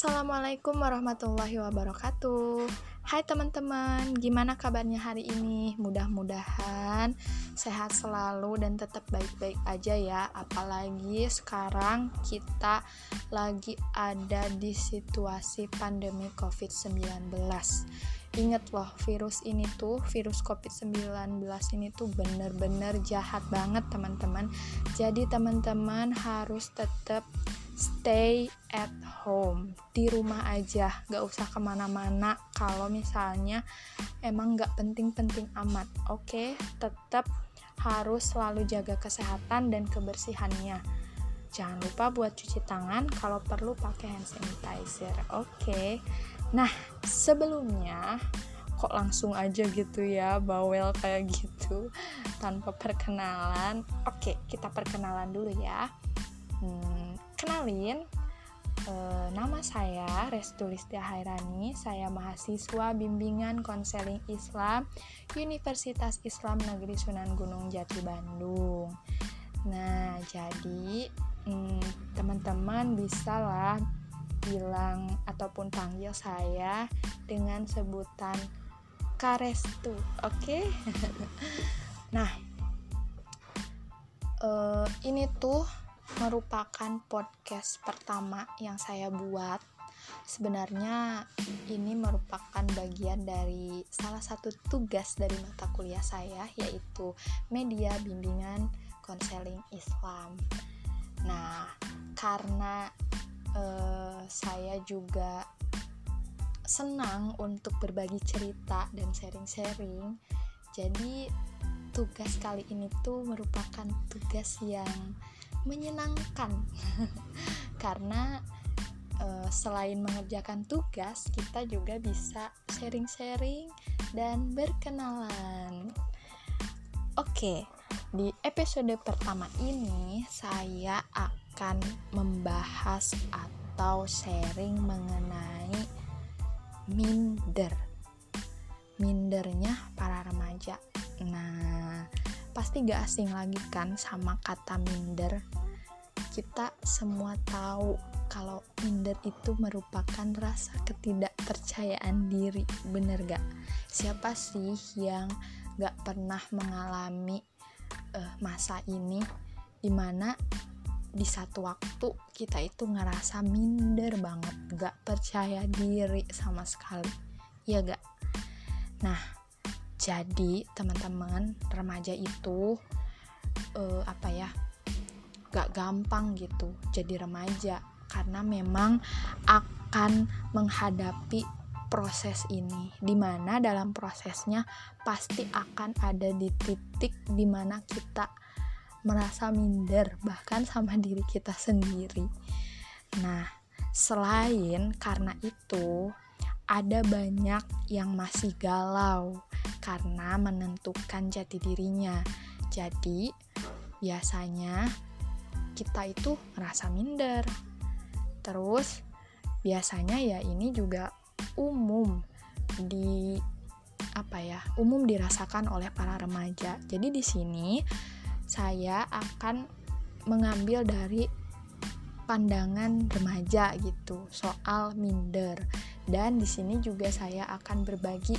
Assalamualaikum warahmatullahi wabarakatuh. Hai teman-teman, gimana kabarnya hari ini? Mudah-mudahan sehat selalu dan tetap baik-baik aja ya. Apalagi sekarang kita lagi ada di situasi pandemi COVID-19 Ingat loh, virus ini tuh, virus COVID-19 ini tuh bener-bener jahat banget teman-teman. Jadi teman-teman harus tetap stay at home. Di rumah aja gak usah ke mana-mana. Kalau misalnya emang gak penting-penting amat oke? Okay? tetap harus selalu jaga kesehatan dan kebersihannya. Jangan lupa buat cuci tangan kalau perlu pakai hand sanitizer oke? Okay? nah sebelumnya kok langsung aja gitu ya bawel kayak gitu tanpa perkenalan? Oke kita perkenalan dulu ya. Hmm, kenalin e, nama saya Restulistia Hairani saya mahasiswa bimbingan konseling Islam Universitas Islam Negeri Sunan Gunung Jati Bandung nah jadi hmm, teman-teman bisa lah bilang ataupun panggil saya dengan sebutan Karestu oke okay? nah uh, ini tuh merupakan podcast pertama yang saya buat. Sebenarnya ini merupakan bagian dari salah satu tugas dari mata kuliah saya yaitu media bimbingan konseling Islam. Nah, karena uh, saya juga senang untuk berbagi cerita dan sharing-sharing, jadi tugas kali ini tuh merupakan tugas yang menyenangkan. Karena uh, selain mengerjakan tugas kita juga bisa sharing-sharing dan berkenalan. Oke di episode pertama ini saya akan membahas atau sharing mengenai minder. Mindernya para remaja. Nah pasti gak asing lagi kan sama kata minder. Kita semua tahu kalau minder itu merupakan rasa ketidakpercayaan diri bener gak siapa sih yang gak pernah mengalami uh, masa ini di mana di satu waktu kita itu ngerasa minder banget gak percaya diri sama sekali. Ya gak nah jadi teman-teman remaja itu uh, apa ya gak gampang gitu jadi remaja. Karena memang akan menghadapi proses ini di mana dalam prosesnya pasti akan ada di titik di mana kita merasa minder bahkan sama diri kita sendiri. Nah selain karena itu ada banyak yang masih galau karena menentukan jati dirinya. Jadi, biasanya kita itu merasa minder. Terus, biasanya ya ini juga umum di apa ya? Umum dirasakan oleh para remaja. Jadi di sini saya akan mengambil dari pandangan remaja gitu soal minder dan di sini juga saya akan berbagi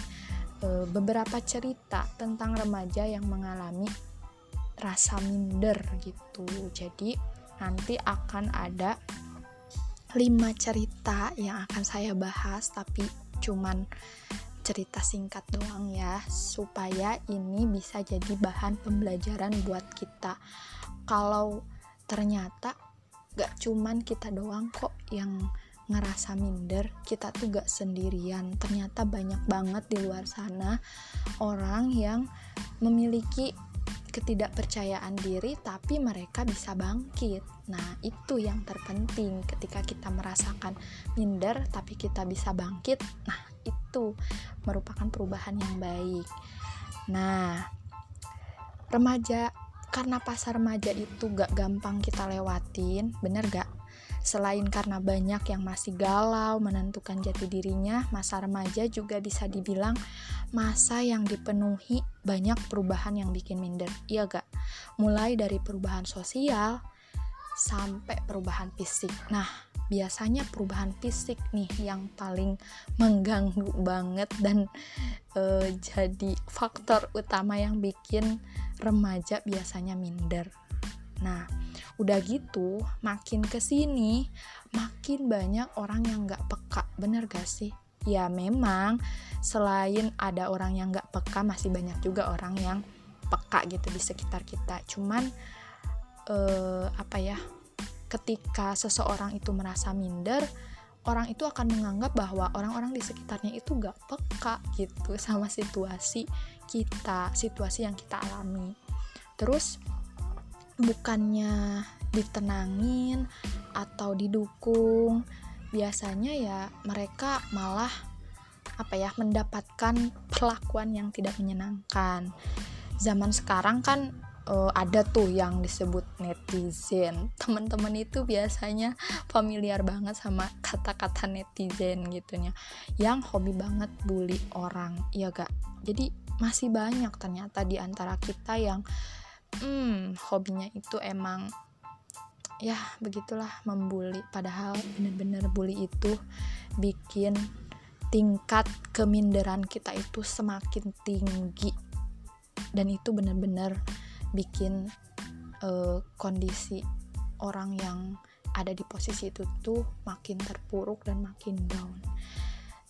e, beberapa cerita tentang remaja yang mengalami rasa minder gitu. Jadi nanti akan ada lima cerita yang akan saya bahas tapi cuman cerita singkat doang ya supaya ini bisa jadi bahan pembelajaran buat kita kalau ternyata gak cuman kita doang kok yang ngerasa minder, kita tuh gak sendirian. Ternyata banyak banget di luar sana orang yang memiliki ketidakpercayaan diri tapi mereka bisa bangkit. Nah, itu yang terpenting ketika kita merasakan minder tapi kita bisa bangkit. Nah, itu merupakan perubahan yang baik. Nah, remaja karena pasar remaja itu gak gampang kita lewatin, bener gak? Selain karena banyak yang masih galau menentukan jati dirinya, masa remaja juga bisa dibilang masa yang dipenuhi banyak perubahan yang bikin minder. Iya gak? Mulai dari perubahan sosial, sampai perubahan fisik. Nah, biasanya perubahan fisik nih yang paling mengganggu banget dan e, jadi faktor utama yang bikin remaja biasanya minder. Nah, udah gitu, makin ke sini, makin banyak orang yang gak peka, bener gak sih? Ya memang, selain ada orang yang gak peka, masih banyak juga orang yang peka gitu di sekitar kita. Cuman, eh, apa ya, ketika seseorang itu merasa minder, orang itu akan menganggap bahwa orang-orang di sekitarnya itu gak peka gitu sama situasi kita, situasi yang kita alami. Terus bukannya ditenangin atau didukung, biasanya ya mereka malah apa ya mendapatkan perlakuan yang tidak menyenangkan. Zaman sekarang kan uh, ada tuh yang disebut netizen. Teman-teman itu biasanya familiar banget sama kata-kata netizen gitunya. Yang hobi banget bully orang ya gak? Jadi masih banyak ternyata di antara kita yang hmm hobinya itu emang ya begitulah membuli padahal bener-bener bully itu bikin tingkat keminderan kita itu semakin tinggi dan itu bener-bener bikin uh, kondisi orang yang ada di posisi itu tuh makin terpuruk dan makin down.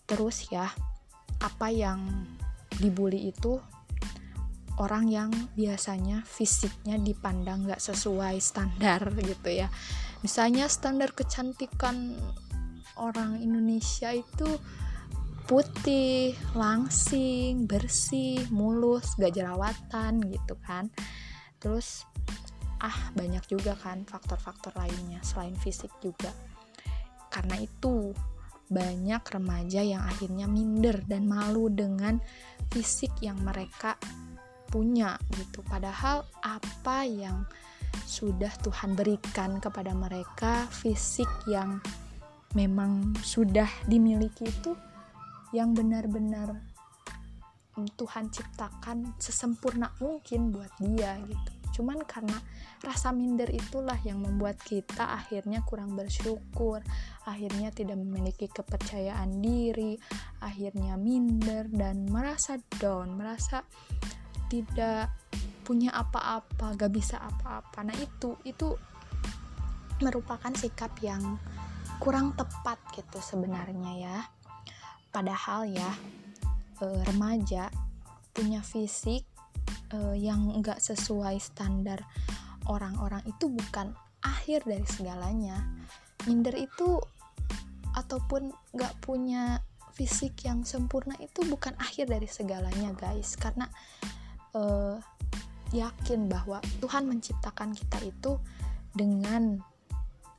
Terus ya, apa yang dibully itu orang yang biasanya fisiknya dipandang gak sesuai standar gitu ya. Misalnya standar kecantikan orang Indonesia itu putih, langsing, bersih, mulus, gak jerawatan gitu kan terus ah banyak juga kan faktor-faktor lainnya selain fisik juga karena itu banyak remaja yang akhirnya minder dan malu dengan fisik yang mereka punya gitu. Padahal apa yang sudah Tuhan berikan kepada mereka fisik yang memang sudah dimiliki itu yang benar-benar Tuhan ciptakan sesempurna mungkin buat dia gitu. Cuman karena rasa minder itulah yang membuat kita akhirnya kurang bersyukur akhirnya tidak memiliki kepercayaan diri akhirnya minder dan merasa down merasa tidak punya apa-apa gak bisa apa-apa. Nah itu itu merupakan sikap yang kurang tepat gitu sebenarnya ya. Padahal ya uh, remaja punya fisik uh, yang enggak sesuai standar orang-orang itu bukan akhir dari segalanya. Minder itu ataupun nggak punya fisik yang sempurna itu bukan akhir dari segalanya guys. Karena uh, yakin bahwa Tuhan menciptakan kita itu dengan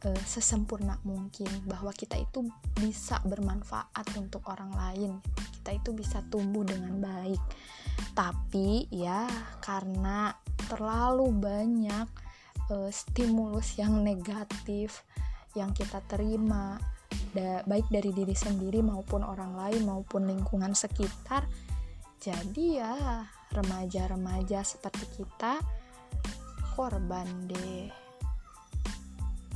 uh, sesempurna mungkin bahwa kita itu bisa bermanfaat untuk orang lain kita itu bisa tumbuh dengan baik. Tapi ya karena terlalu banyak uh, stimulus yang negatif yang kita terima da baik dari diri sendiri maupun orang lain maupun lingkungan sekitar jadi ya remaja-remaja seperti kita korban deh.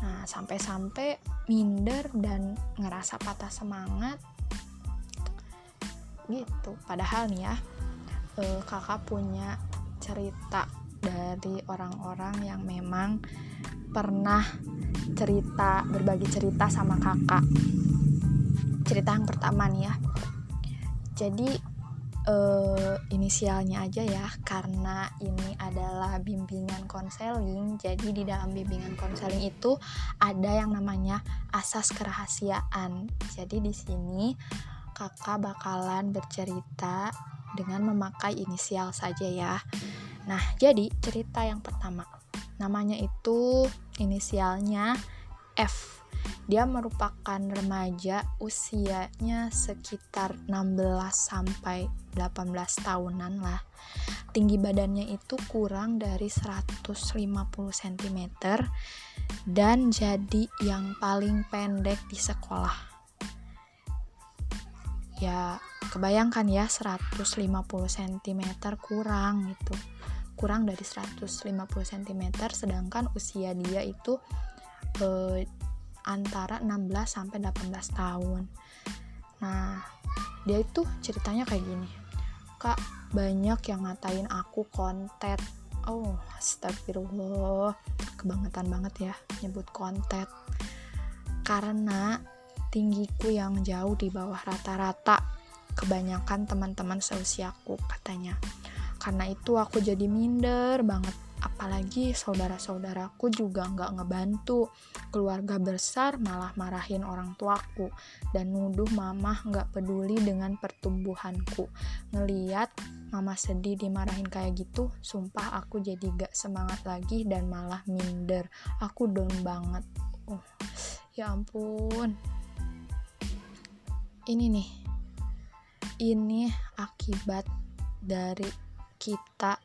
Nah sampai-sampai minder dan ngerasa patah semangat. Gitu. Padahal nih ya uh, kakak punya cerita dari orang-orang yang memang pernah cerita berbagi cerita sama kakak. Cerita yang pertama nih ya. Jadi uh, inisialnya aja ya karena ini adalah bimbingan konseling jadi di dalam bimbingan konseling itu ada yang namanya asas kerahasiaan jadi di sini kakak bakalan bercerita dengan memakai inisial saja ya. Nah, jadi cerita yang pertama. Namanya itu inisialnya F. Dia merupakan remaja usianya sekitar 16 sampai 18 tahunan lah. Tinggi badannya itu kurang dari 150 cm dan jadi yang paling pendek di sekolah ya kebayangkan ya 150 cm kurang gitu kurang dari 150 cm sedangkan usia dia itu uh, antara 16 sampai 18 tahun. Nah dia itu ceritanya kayak gini. Kak banyak yang ngatain aku konten oh astagfirullah. Kebangetan banget ya nyebut konten karena tinggiku yang jauh di bawah rata-rata kebanyakan teman-teman seusiaku katanya. Karena itu aku jadi minder banget apalagi saudara-saudaraku juga nggak ngebantu. Keluarga besar malah marahin orang tuaku. Dan nuduh mama nggak peduli dengan pertumbuhanku. Ngeliat mama sedih dimarahin kayak gitu sumpah aku jadi gak semangat lagi dan malah minder. Aku down banget. Oh ya ampun. Ini nih. Ini akibat dari kita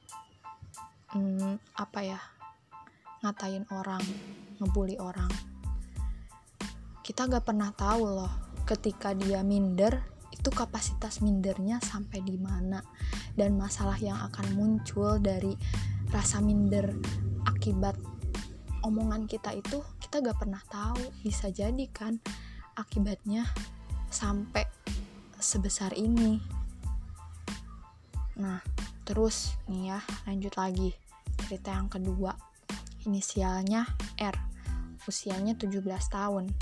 hmm, apa ya ngatain orang ngebully orang. Kita gak pernah tahu loh ketika dia minder itu kapasitas mindernya sampai di mana. Dan masalah yang akan muncul dari rasa minder akibat omongan kita itu kita gak pernah tahu. Bisa jadi kan akibatnya sampai sebesar ini. Nah terus nih ya lanjut lagi. Cerita yang kedua. Inisialnya R. Usianya 17 tahun.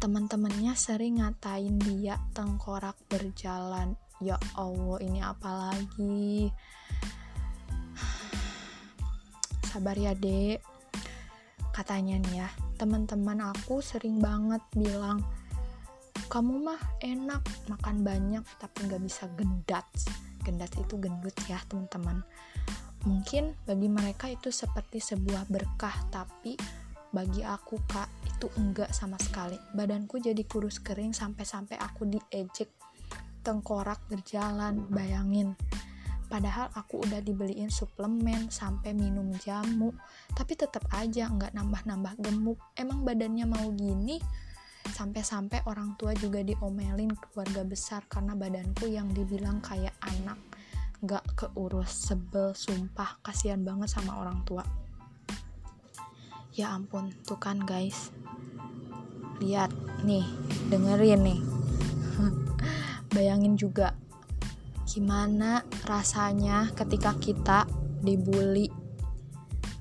Teman-temannya sering ngatain dia tengkorak berjalan. Ya Allah ini apa lagi? Sabar ya dek. Katanya nih ya teman-teman aku sering banget bilang kamu mah enak makan banyak tapi nggak bisa gendat gendat itu gendut ya teman-teman. Mungkin bagi mereka itu seperti sebuah berkah tapi bagi aku kak itu enggak sama sekali. Badanku jadi kurus kering sampai-sampai aku diejek tengkorak berjalan bayangin. Padahal aku udah dibeliin suplemen sampai minum jamu tapi tetap aja nggak nambah-nambah gemuk. Emang badannya mau gini sampai-sampai orang tua juga diomelin keluarga besar karena badanku yang dibilang kayak anak. Gak keurus sebel sumpah kasihan banget sama orang tua. Ya ampun tuh kan guys. Lihat nih dengerin nih. Bayangin juga gimana rasanya ketika kita dibully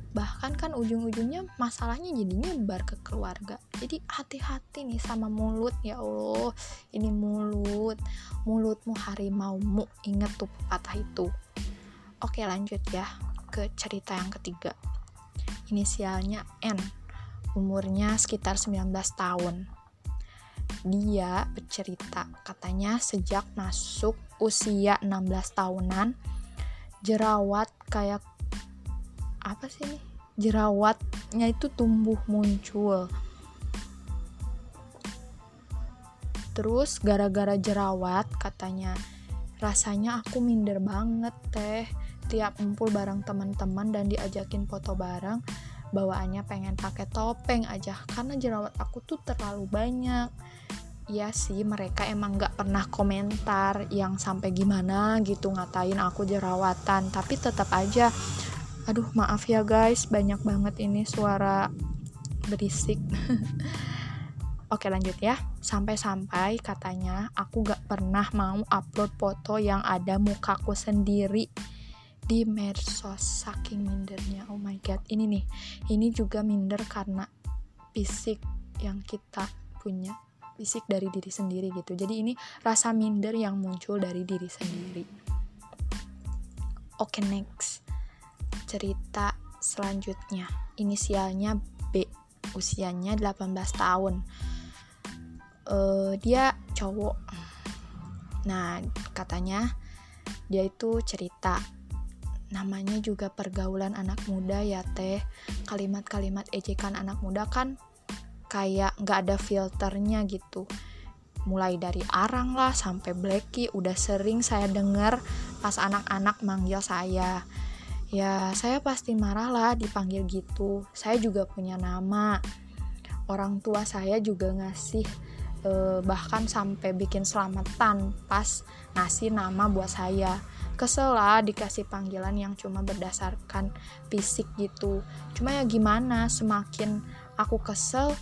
bahkan kan ujung-ujungnya masalahnya jadi nyebar ke keluarga. Jadi hati-hati nih sama mulut ya Allah. Ini mulut mulutmu harimaumu. Inget tuh patah itu. Oke lanjut ya ke cerita yang ketiga. Inisialnya N. Umurnya sekitar 19 tahun. Dia bercerita katanya sejak masuk usia 16 tahunan jerawat kayak apa sih nih jerawatnya itu tumbuh muncul. Terus gara-gara jerawat katanya rasanya aku minder banget teh. Tiap ngumpul bareng teman-teman dan diajakin foto bareng bawaannya pengen pakai topeng aja karena jerawat aku tuh terlalu banyak. Iya sih mereka emang gak pernah komentar yang sampai gimana gitu ngatain aku jerawatan. Tapi tetap aja aduh maaf ya guys. Banyak banget ini suara berisik. Oke lanjut ya. Sampai-sampai katanya aku gak pernah mau upload foto yang ada mukaku sendiri di medsos. Saking mindernya. Oh my god. Ini nih. Ini juga minder karena fisik yang kita punya. Fisik dari diri sendiri gitu. Jadi ini rasa minder yang muncul dari diri sendiri. Oke next cerita selanjutnya. Inisialnya B, usianya 18 tahun. Uh, dia cowok. Nah, katanya dia itu cerita namanya juga pergaulan anak muda ya teh kalimat-kalimat ejekan anak muda kan kayak nggak ada filternya gitu mulai dari arang lah sampai blacky udah sering saya dengar pas anak-anak manggil saya ya saya pasti marah lah dipanggil gitu. Saya juga punya nama. Orang tua saya juga ngasih eh, bahkan sampai bikin selamatan pas ngasih nama buat saya. Kesel lah dikasih panggilan yang cuma berdasarkan fisik gitu. Cuma ya gimana semakin aku kesel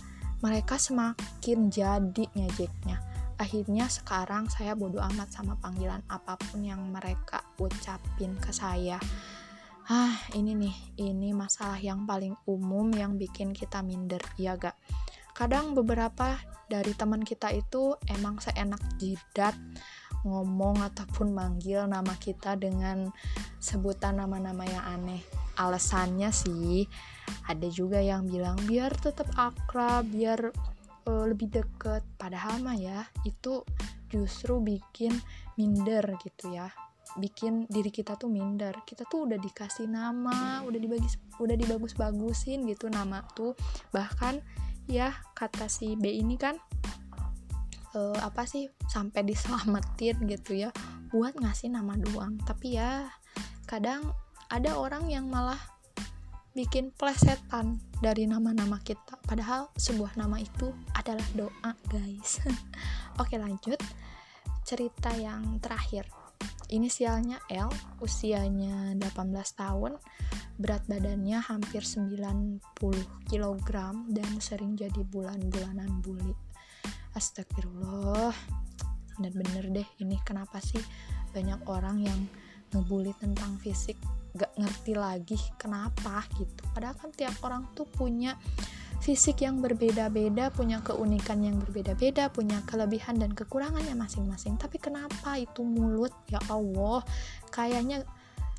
mereka semakin jadi ngejeknya akhirnya sekarang saya bodoh amat sama panggilan apa pun yang mereka ucapin ke saya ah ini nih ini masalah yang paling umum yang bikin kita minder ya gak? Kadang beberapa dari teman kita itu emang seenak jidat ngomong ataupun manggil nama kita dengan sebutan nama-nama yang aneh. Alasannya sih ada juga yang bilang biar tetap akrab biar uh, lebih deket. Padahal mah ya itu justru bikin minder gitu ya bikin diri kita tuh minder. Kita tuh udah dikasih nama udah dibagi udah dibagus-bagusin gitu nama tuh. Bahkan ya kata si B ini kan uh, apa sih sampai diselamatin gitu ya buat ngasih nama doang. Tapi ya kadang ada orang yang malah bikin plesetan dari nama-nama kita. Padahal sebuah nama itu adalah doa guys. Oke lanjut. Cerita yang terakhir inisialnya L usianya 18 tahun berat badannya hampir 90 kg dan sering jadi bulan-bulanan bully astagfirullah. Dan bener deh ini kenapa sih banyak orang yang ngebully tentang fisik gak ngerti lagi kenapa gitu. Padahal kan tiap orang tuh punya fisik yang berbeda-beda punya keunikan yang berbeda-beda punya kelebihan dan kekurangannya masing-masing. Tapi kenapa itu mulut? Ya Allah kayaknya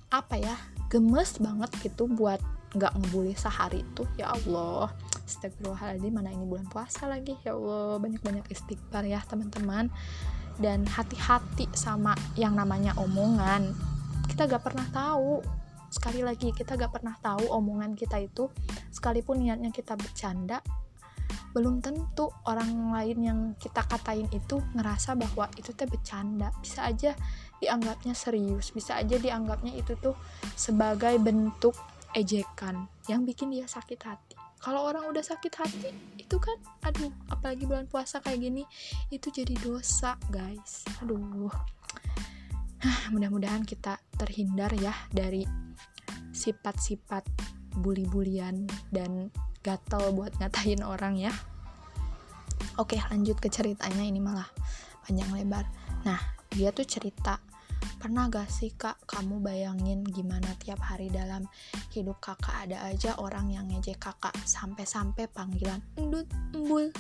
apa ya gemes banget gitu buat nggak ngebully sehari itu. Ya Allah Astagfirullahaladzim mana ini bulan puasa lagi? Ya Allah banyak-banyak istighfar ya teman-teman. Dan hati-hati sama yang namanya omongan. Kita gak pernah tahu sekali lagi kita gak pernah tahu omongan kita itu sekalipun niatnya kita bercanda belum tentu orang lain yang kita katain itu ngerasa bahwa itu teh bercanda. Bisa aja dianggapnya serius bisa aja dianggapnya itu tuh sebagai bentuk ejekan yang bikin dia sakit hati. Kalau orang udah sakit hati itu kan aduh apalagi bulan puasa kayak gini itu jadi dosa guys. Aduh mudah-mudahan kita terhindar ya dari sifat-sifat bully-bulian dan gatel buat ngatain orang ya. Oke lanjut ke ceritanya ini malah panjang lebar. Nah dia tuh cerita pernah gak sih kak kamu bayangin gimana tiap hari dalam hidup kakak ada aja orang yang ngejek kakak sampai-sampai panggilan endut embul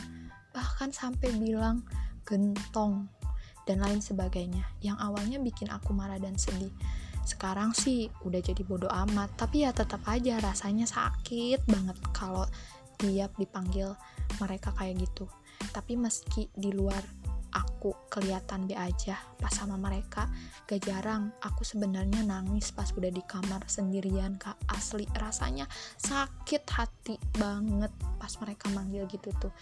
bahkan sampai bilang gentong dan lain sebagainya. Yang awalnya bikin aku marah dan sedih. Sekarang sih udah jadi bodoh amat. Tapi ya tetap aja rasanya sakit banget kalau tiap dipanggil mereka kayak gitu. Tapi meski di luar aku kelihatan be aja pas sama mereka. Gak jarang aku sebenarnya nangis pas udah di kamar sendirian kak. Asli rasanya sakit hati banget pas mereka manggil gitu tuh.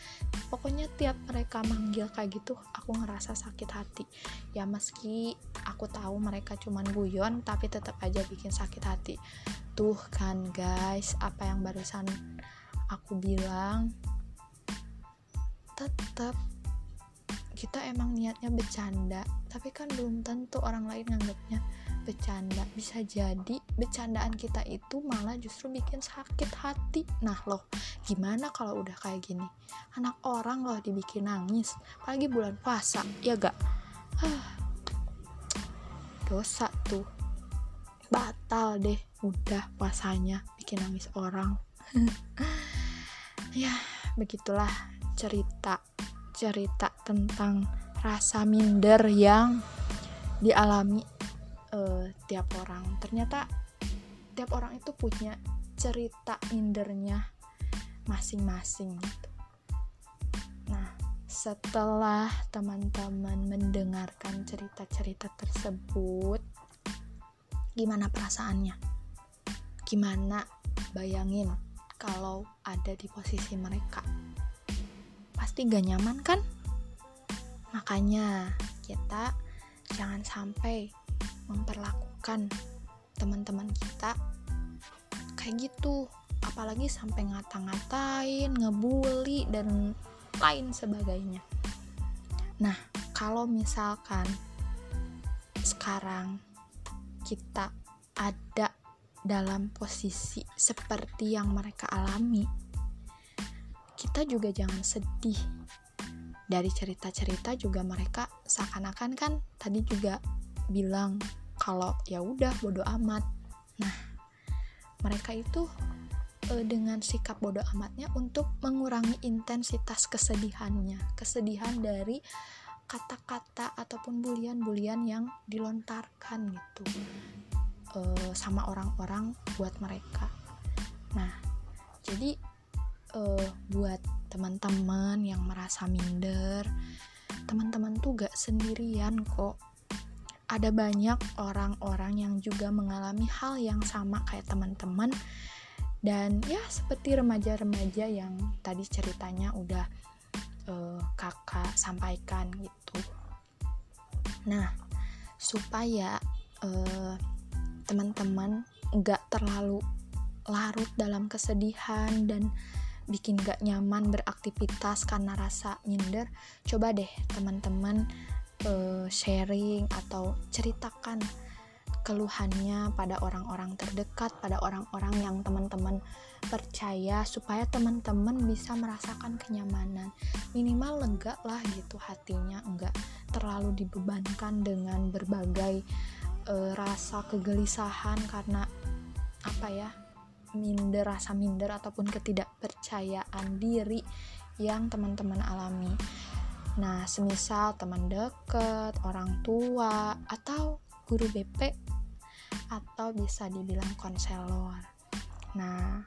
Pokoknya tiap mereka manggil kayak gitu aku ngerasa sakit hati. Ya meski aku tahu mereka cuman guyon tapi tetap aja bikin sakit hati. Tuh kan guys apa yang barusan aku bilang tetap kita emang niatnya bercanda tapi kan belum tentu orang lain nganggapnya bercanda. Bisa jadi bercandaan kita itu malah justru bikin sakit hati. Nah loh gimana kalau udah kayak gini? Anak orang loh dibikin nangis apalagi bulan puasa ya gak dosa tuh. Batal deh udah puasanya bikin nangis orang. Ya begitulah cerita cerita tentang rasa minder yang dialami uh, tiap orang. Ternyata tiap orang itu punya cerita mindernya masing-masing gitu. Nah, setelah teman-teman mendengarkan cerita-cerita tersebut, gimana perasaannya? Gimana bayangin kalau ada di posisi mereka? Pasti gak nyaman kan? Makanya kita jangan sampai memperlakukan teman-teman kita kayak gitu apalagi sampai ngata-ngatain, ngebully dan lain sebagainya. Nah, kalau misalkan sekarang kita ada dalam posisi seperti yang mereka alami, kita juga jangan sedih. Dari cerita-cerita juga mereka seakan-akan kan tadi juga bilang kalau ya udah bodoh amat. Nah mereka itu e, dengan sikap bodoh amatnya untuk mengurangi intensitas kesedihannya. Kesedihan dari kata-kata ataupun bulian-bulian yang dilontarkan gitu e, sama orang-orang buat mereka. Nah jadi e, buat teman-teman yang merasa minder teman-teman tuh gak sendirian kok. Ada banyak orang-orang yang juga mengalami hal yang sama kayak teman-teman. Dan ya seperti remaja-remaja yang tadi ceritanya udah uh, kakak sampaikan gitu. Nah supaya uh, teman-teman nggak terlalu larut dalam kesedihan dan bikin gak nyaman beraktivitas karena rasa minder coba deh teman-teman uh, sharing atau ceritakan keluhannya pada orang-orang terdekat, pada orang-orang yang teman-teman percaya supaya teman-teman bisa merasakan kenyamanan. Minimal lega lah gitu hatinya, enggak terlalu dibebankan dengan berbagai uh, rasa kegelisahan karena apa ya? Minder, rasa minder ataupun ketidakpercayaan diri yang teman-teman alami. Nah, semisal teman dekat, orang tua, atau guru BP, atau bisa dibilang konselor. Nah,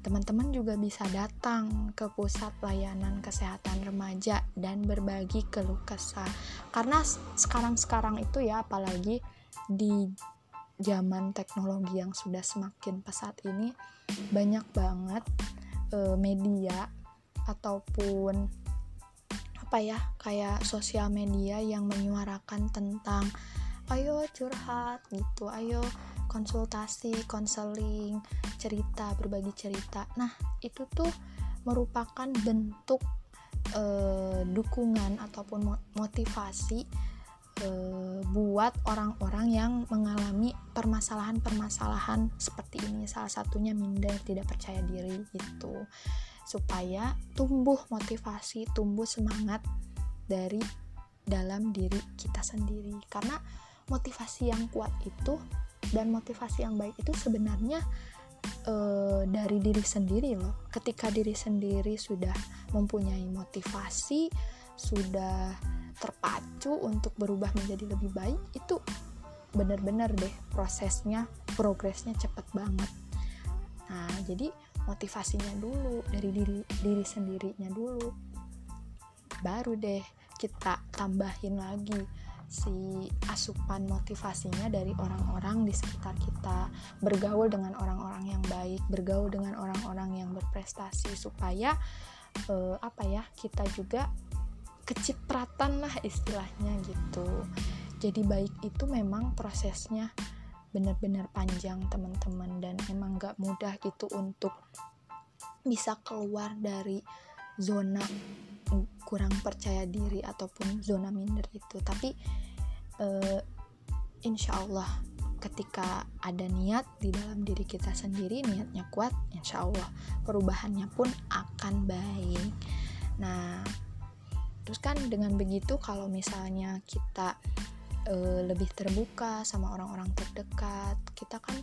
teman-teman juga bisa datang ke pusat layanan kesehatan remaja dan berbagi keluh kesah. Karena sekarang-sekarang itu ya, apalagi di zaman teknologi yang sudah semakin pesat ini, banyak banget e, media ataupun apa ya kayak sosial media yang menyuarakan tentang ayo curhat gitu ayo konsultasi konseling cerita berbagi cerita. Nah itu tuh merupakan bentuk eh, dukungan ataupun motivasi eh, buat orang-orang yang mengalami permasalahan-permasalahan seperti ini salah satunya minder tidak percaya diri gitu supaya tumbuh motivasi, tumbuh semangat dari dalam diri kita sendiri. Karena motivasi yang kuat itu dan motivasi yang baik itu sebenarnya e, dari diri sendiri loh. Ketika diri sendiri sudah mempunyai motivasi, sudah terpacu untuk berubah menjadi lebih baik, itu benar-benar deh prosesnya, progresnya cepat banget. Nah, jadi motivasinya dulu dari diri diri sendirinya dulu baru deh kita tambahin lagi si asupan motivasinya dari orang-orang di sekitar kita bergaul dengan orang-orang yang baik bergaul dengan orang-orang yang berprestasi supaya uh, apa ya kita juga kecipratan lah istilahnya gitu. Jadi baik itu memang prosesnya benar-benar panjang teman-teman dan emang gak mudah gitu untuk bisa keluar dari zona kurang percaya diri ataupun zona minder itu. Tapi uh, insya Allah ketika ada niat di dalam diri kita sendiri niatnya kuat insya Allah perubahannya pun akan baik. Nah terus kan dengan begitu kalau misalnya kita uh, lebih terbuka sama orang-orang terdekat kita kan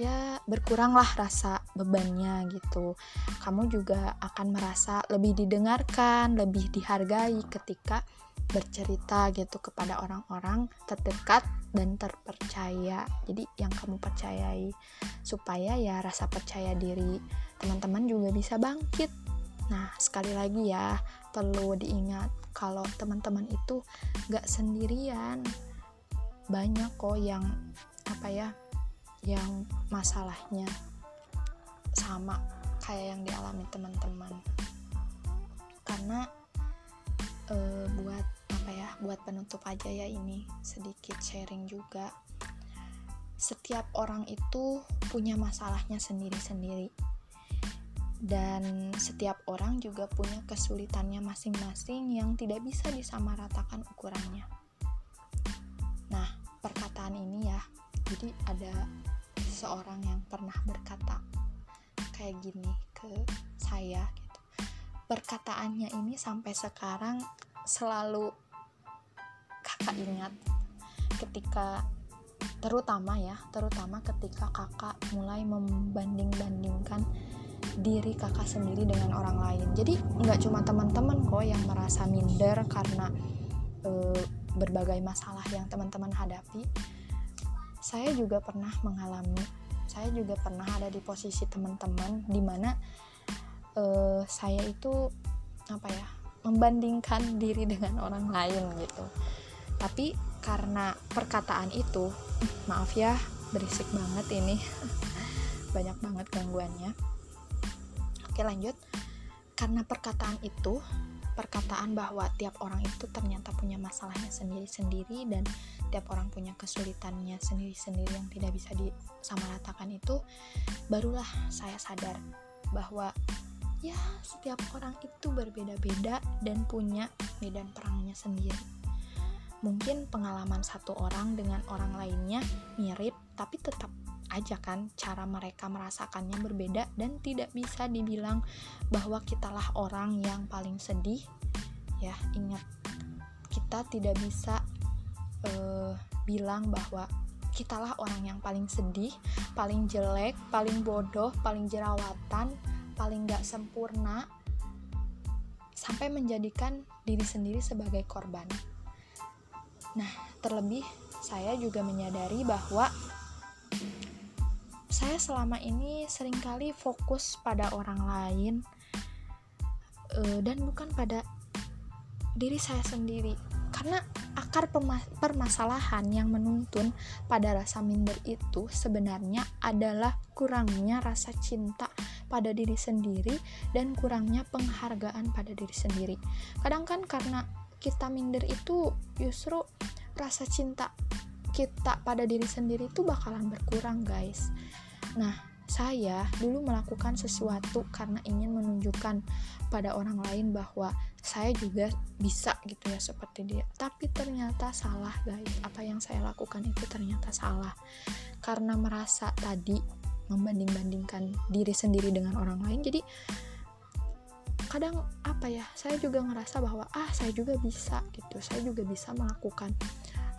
ya berkuranglah rasa bebannya gitu. Kamu juga akan merasa lebih didengarkan lebih dihargai ketika bercerita gitu kepada orang-orang terdekat dan terpercaya. Jadi yang kamu percayai supaya ya rasa percaya diri teman-teman juga bisa bangkit nah sekali lagi ya perlu diingat kalau teman-teman itu gak sendirian. Banyak kok yang apa ya yang masalahnya sama kayak yang dialami teman-teman. Karena e, buat apa ya buat penutup aja ya ini sedikit sharing juga. Setiap orang itu punya masalahnya sendiri-sendiri dan setiap orang juga punya kesulitannya masing-masing yang tidak bisa disamaratakan ukurannya. Perkataan ini ya jadi ada seorang yang pernah berkata kayak gini ke saya gitu. Perkataannya ini sampai sekarang selalu kakak ingat ketika terutama ya terutama ketika kakak mulai membanding-bandingkan diri kakak sendiri dengan orang lain. Jadi nggak cuma teman-teman kok yang merasa minder karena e, berbagai masalah yang teman-teman hadapi. Saya juga pernah mengalami saya juga pernah ada di posisi teman-teman di mana uh, saya itu apa ya membandingkan diri dengan orang lain gitu. Tapi karena perkataan itu maaf ya berisik banget ini. Banyak banget gangguannya oke lanjut. Karena perkataan itu perkataan bahwa tiap orang itu ternyata punya masalahnya sendiri-sendiri dan tiap orang punya kesulitannya sendiri-sendiri yang tidak bisa disamaratakan itu barulah saya sadar bahwa ya setiap orang itu berbeda-beda dan punya medan perangnya sendiri. Mungkin pengalaman satu orang dengan orang lainnya mirip tapi tetap aja kan cara mereka merasakannya berbeda dan tidak bisa dibilang bahwa kitalah orang yang paling sedih ya ingat kita tidak bisa uh, bilang bahwa kitalah orang yang paling sedih paling jelek paling bodoh paling jerawatan paling gak sempurna sampai menjadikan diri sendiri sebagai korban. Nah, terlebih saya juga menyadari bahwa saya selama ini sering kali fokus pada orang lain uh, dan bukan pada diri saya sendiri karena akar permasalahan yang menuntun pada rasa minder itu sebenarnya adalah kurangnya rasa cinta pada diri sendiri dan kurangnya penghargaan pada diri sendiri. Kadang kan karena kita minder itu justru rasa cinta kita pada diri sendiri itu bakalan berkurang, guys. Nah, saya dulu melakukan sesuatu karena ingin menunjukkan pada orang lain bahwa saya juga bisa gitu ya seperti dia. Tapi ternyata salah guys. Apa yang saya lakukan itu ternyata salah. Karena merasa tadi membanding-bandingkan diri sendiri dengan orang lain jadi kadang apa ya saya juga ngerasa bahwa ah saya juga bisa gitu. Saya juga bisa melakukan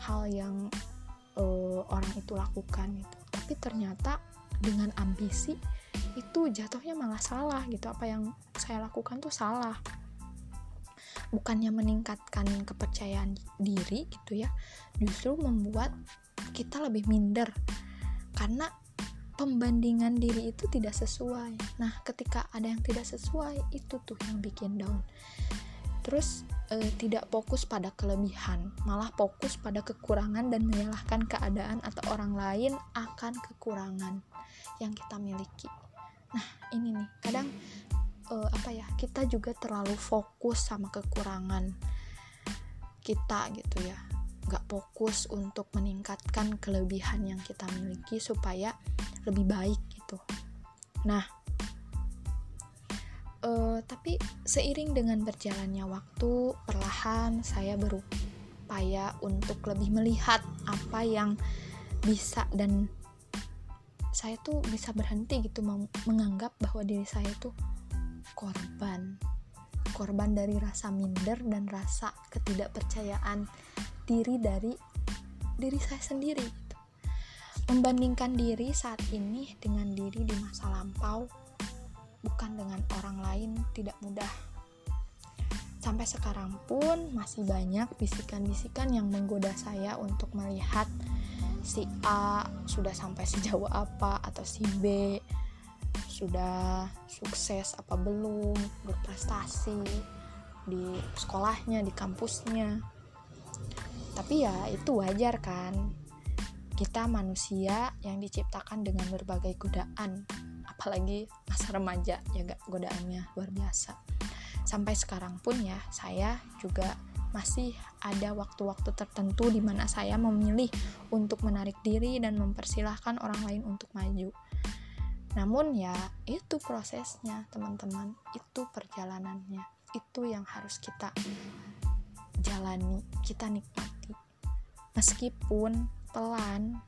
hal yang uh, orang itu lakukan gitu. Tapi ternyata dengan ambisi itu jatuhnya malah salah gitu. Apa yang saya lakukan tuh salah. Bukannya meningkatkan kepercayaan diri gitu ya. Justru membuat kita lebih minder. Karena pembandingan diri itu tidak sesuai. Nah ketika ada yang tidak sesuai itu tuh yang bikin down. Terus eh, tidak fokus pada kelebihan malah fokus pada kekurangan dan menyalahkan keadaan atau orang lain akan kekurangan yang kita miliki. Nah ini nih kadang uh, apa ya kita juga terlalu fokus sama kekurangan kita gitu ya. Nggak fokus untuk meningkatkan kelebihan yang kita miliki supaya lebih baik gitu. Nah uh, tapi seiring dengan berjalannya waktu perlahan saya berupaya untuk lebih melihat apa yang bisa dan saya tuh bisa berhenti gitu menganggap bahwa diri saya tuh korban korban dari rasa minder dan rasa ketidakpercayaan diri dari diri saya sendiri gitu. membandingkan diri saat ini dengan diri di masa lampau bukan dengan orang lain tidak mudah. Sampai sekarang pun masih banyak bisikan-bisikan yang menggoda saya untuk melihat si A sudah sampai sejauh apa atau si B sudah sukses apa belum berprestasi di sekolahnya di kampusnya. Tapi ya itu wajar kan? Kita manusia yang diciptakan dengan berbagai godaan apalagi masa remaja ya gak godaannya luar biasa sampai sekarang pun ya saya juga masih ada waktu-waktu tertentu di mana saya memilih untuk menarik diri dan mempersilahkan orang lain untuk maju. Namun ya, itu prosesnya, teman-teman. Itu perjalanannya. Itu yang harus kita jalani, kita nikmati. Meskipun pelan,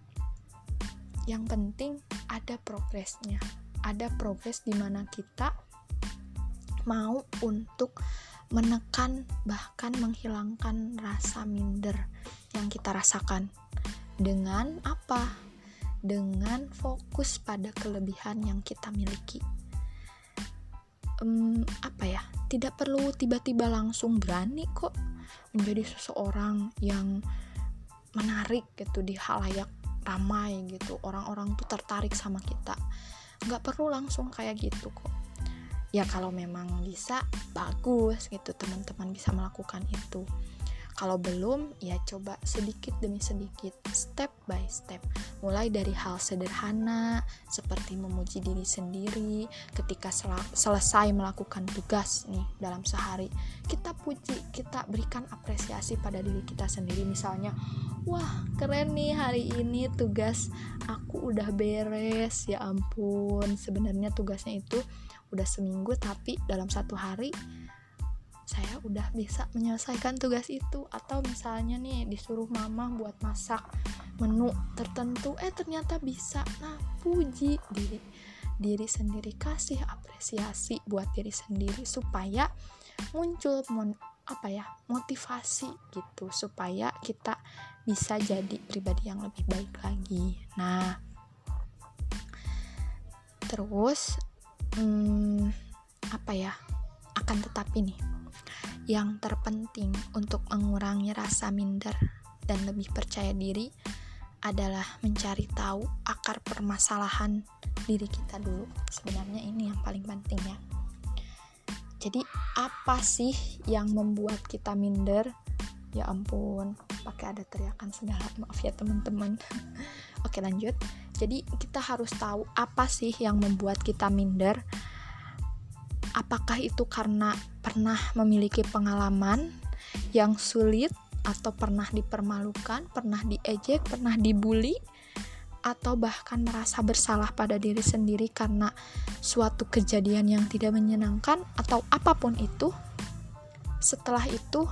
yang penting ada progresnya. Ada progres di mana kita mau untuk menekan bahkan menghilangkan rasa minder yang kita rasakan dengan apa? Dengan fokus pada kelebihan yang kita miliki. Um, apa ya? Tidak perlu tiba-tiba langsung berani kok menjadi seseorang yang menarik gitu di halayak ramai gitu. Orang-orang tuh tertarik sama kita. Nggak perlu langsung kayak gitu kok. Ya kalau memang bisa bagus gitu teman-teman bisa melakukan itu kalau belum ya coba sedikit demi sedikit step by step. Mulai dari hal sederhana seperti memuji diri sendiri ketika sel selesai melakukan tugas nih dalam sehari kita puji kita berikan apresiasi pada diri kita sendiri. Misalnya wah keren nih hari ini tugas aku udah beres. Ya ampun sebenarnya tugasnya itu udah seminggu tapi dalam satu hari saya udah bisa menyelesaikan tugas itu. Atau misalnya nih disuruh mama buat masak menu tertentu eh ternyata bisa. Nah puji diri diri sendiri kasih apresiasi buat diri sendiri supaya muncul mon, apa ya motivasi gitu supaya kita bisa jadi pribadi yang lebih baik lagi. Nah terus hmm, apa ya akan tetapi nih yang terpenting untuk mengurangi rasa minder dan lebih percaya diri adalah mencari tahu akar permasalahan diri kita dulu. Sebenarnya ini yang paling penting ya. Jadi apa sih yang membuat kita minder? Ya ampun pakai ada teriakan segala. Maaf ya teman-teman. Oke lanjut. Jadi kita harus tahu apa sih yang membuat kita minder. Apakah itu karena pernah memiliki pengalaman yang sulit atau pernah dipermalukan, pernah diejek, pernah dibully atau bahkan merasa bersalah pada diri sendiri karena suatu kejadian yang tidak menyenangkan atau apa pun itu. Setelah itu,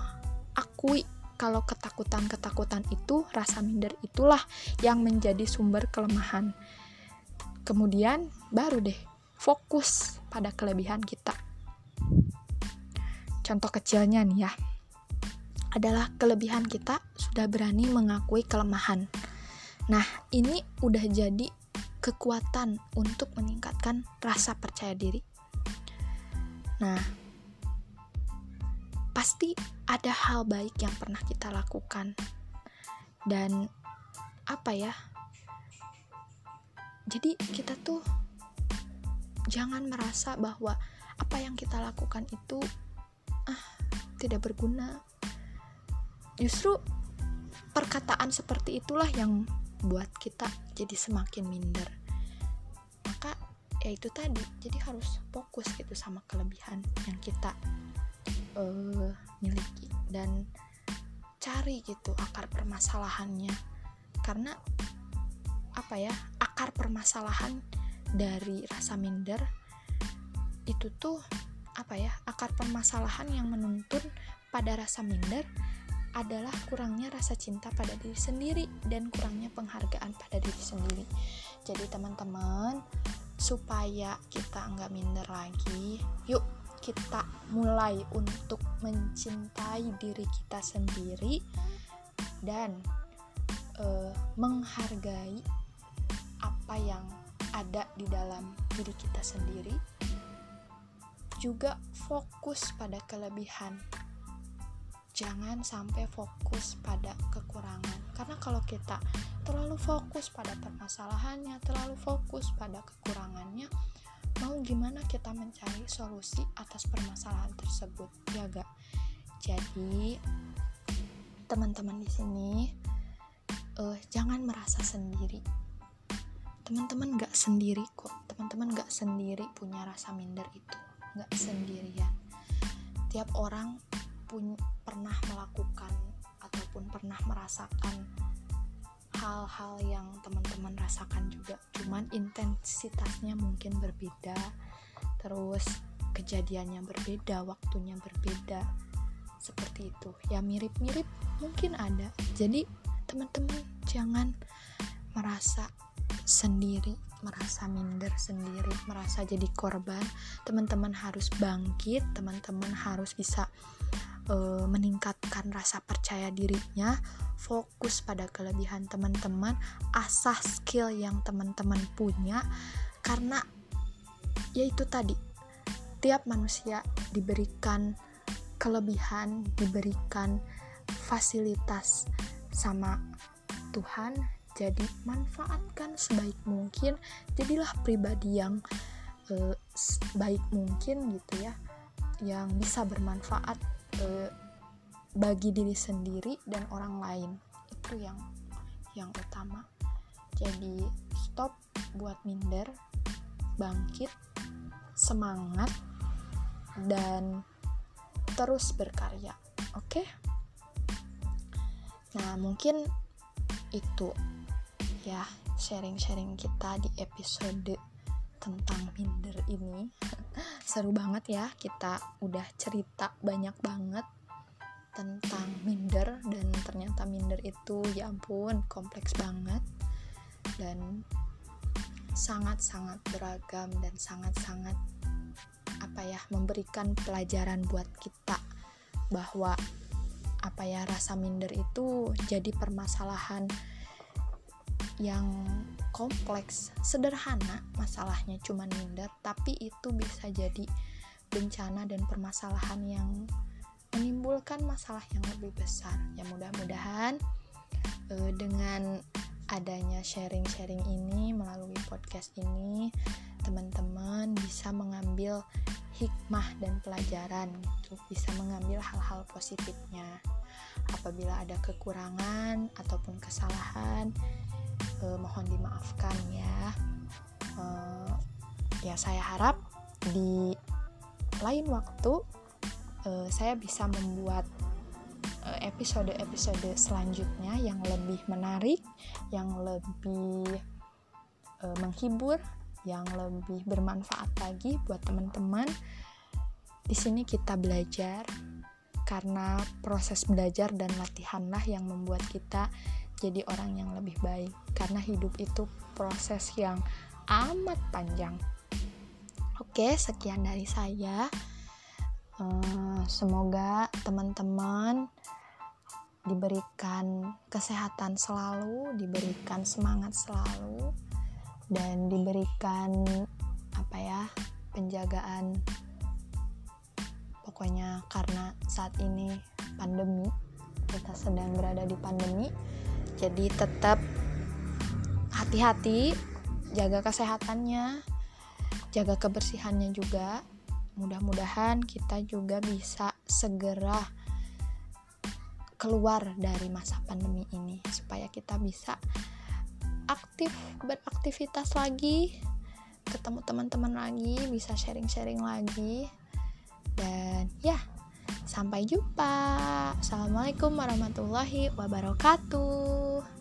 akui kalau ketakutan-ketakutan itu, rasa minder itulah yang menjadi sumber kelemahan. Kemudian baru deh fokus pada kelebihan kita. Contoh kecilnya nih ya, adalah kelebihan kita sudah berani mengakui kelemahan. Nah, ini udah jadi kekuatan untuk meningkatkan rasa percaya diri. Nah, pasti ada hal baik yang pernah kita lakukan dan apa ya jadi kita tuh jangan merasa bahwa apa yang kita lakukan itu ah tidak berguna. Justru perkataan seperti itulah yang buat kita jadi semakin minder. Maka ya itu tadi jadi harus fokus gitu sama kelebihan yang kita uh, miliki dan cari gitu akar permasalahannya. Karena apa ya akar permasalahan dari rasa minder itu tuh apa ya akar permasalahan yang menuntun pada rasa minder adalah kurangnya rasa cinta pada diri sendiri dan kurangnya penghargaan pada diri sendiri. Jadi teman-teman supaya kita nggak minder lagi yuk kita mulai untuk mencintai diri kita sendiri dan uh, menghargai apa yang ada di dalam diri kita sendiri, juga fokus pada kelebihan. Jangan sampai fokus pada kekurangan, karena kalau kita terlalu fokus pada permasalahannya, terlalu fokus pada kekurangannya, mau gimana kita mencari solusi atas permasalahan tersebut ya gak jadi teman-teman di sini uh, jangan merasa sendiri teman-teman gak sendiri kok. Teman-teman gak sendiri punya rasa minder itu. Gak sendirian. Tiap orang pun pernah melakukan ataupun pernah merasakan hal-hal yang teman-teman rasakan juga. Cuman intensitasnya mungkin berbeda terus kejadiannya berbeda waktunya berbeda. Seperti itu. Ya mirip-mirip mungkin ada. Jadi teman-teman jangan merasa sendiri merasa minder sendiri merasa jadi korban. Teman-teman harus bangkit teman-teman harus bisa uh, meningkatkan rasa percaya dirinya. Fokus pada kelebihan teman-teman asah skill yang teman-teman punya. Karena yaitu tadi tiap manusia diberikan kelebihan diberikan fasilitas sama Tuhan jadi manfaatkan sebaik mungkin. Jadilah pribadi yang uh, baik mungkin gitu ya. Yang bisa bermanfaat uh, bagi diri sendiri dan orang lain. Itu yang yang utama. Jadi stop buat minder bangkit semangat dan terus berkarya. Oke? Okay? nah mungkin itu ya sharing-sharing kita di episode tentang minder ini. Seru banget ya kita udah cerita banyak banget tentang minder dan ternyata minder itu ya ampun kompleks banget dan sangat-sangat beragam dan sangat-sangat apa ya memberikan pelajaran buat kita bahwa apa ya rasa minder itu jadi permasalahan yang kompleks, sederhana masalahnya cuma minder, tapi itu bisa jadi bencana dan permasalahan yang menimbulkan masalah yang lebih besar. Ya mudah-mudahan uh, dengan adanya sharing-sharing ini melalui podcast ini teman-teman bisa mengambil hikmah dan pelajaran gitu, bisa mengambil hal-hal positifnya. Apabila ada kekurangan ataupun kesalahan, uh, mohon dimaafkan ya uh, ya saya harap di lain waktu uh, saya bisa membuat episode-episode selanjutnya yang lebih menarik, yang lebih uh, menghibur, yang lebih bermanfaat lagi buat teman-teman. Di sini kita belajar karena proses belajar dan latihanlah yang membuat kita jadi orang yang lebih baik. Karena hidup itu proses yang amat panjang. Oke sekian dari saya. Uh, semoga teman-teman diberikan kesehatan selalu diberikan semangat selalu dan diberikan apa ya penjagaan pokoknya karena saat ini pandemi kita sedang berada di pandemi jadi tetap hati-hati jaga kesehatannya jaga kebersihannya juga. Mudah-mudahan kita juga bisa segera keluar dari masa pandemi ini supaya kita bisa aktif beraktivitas lagi ketemu teman-teman lagi bisa sharing-sharing lagi dan ya, sampai jumpa. Assalamualaikum warahmatullahi wabarakatuh.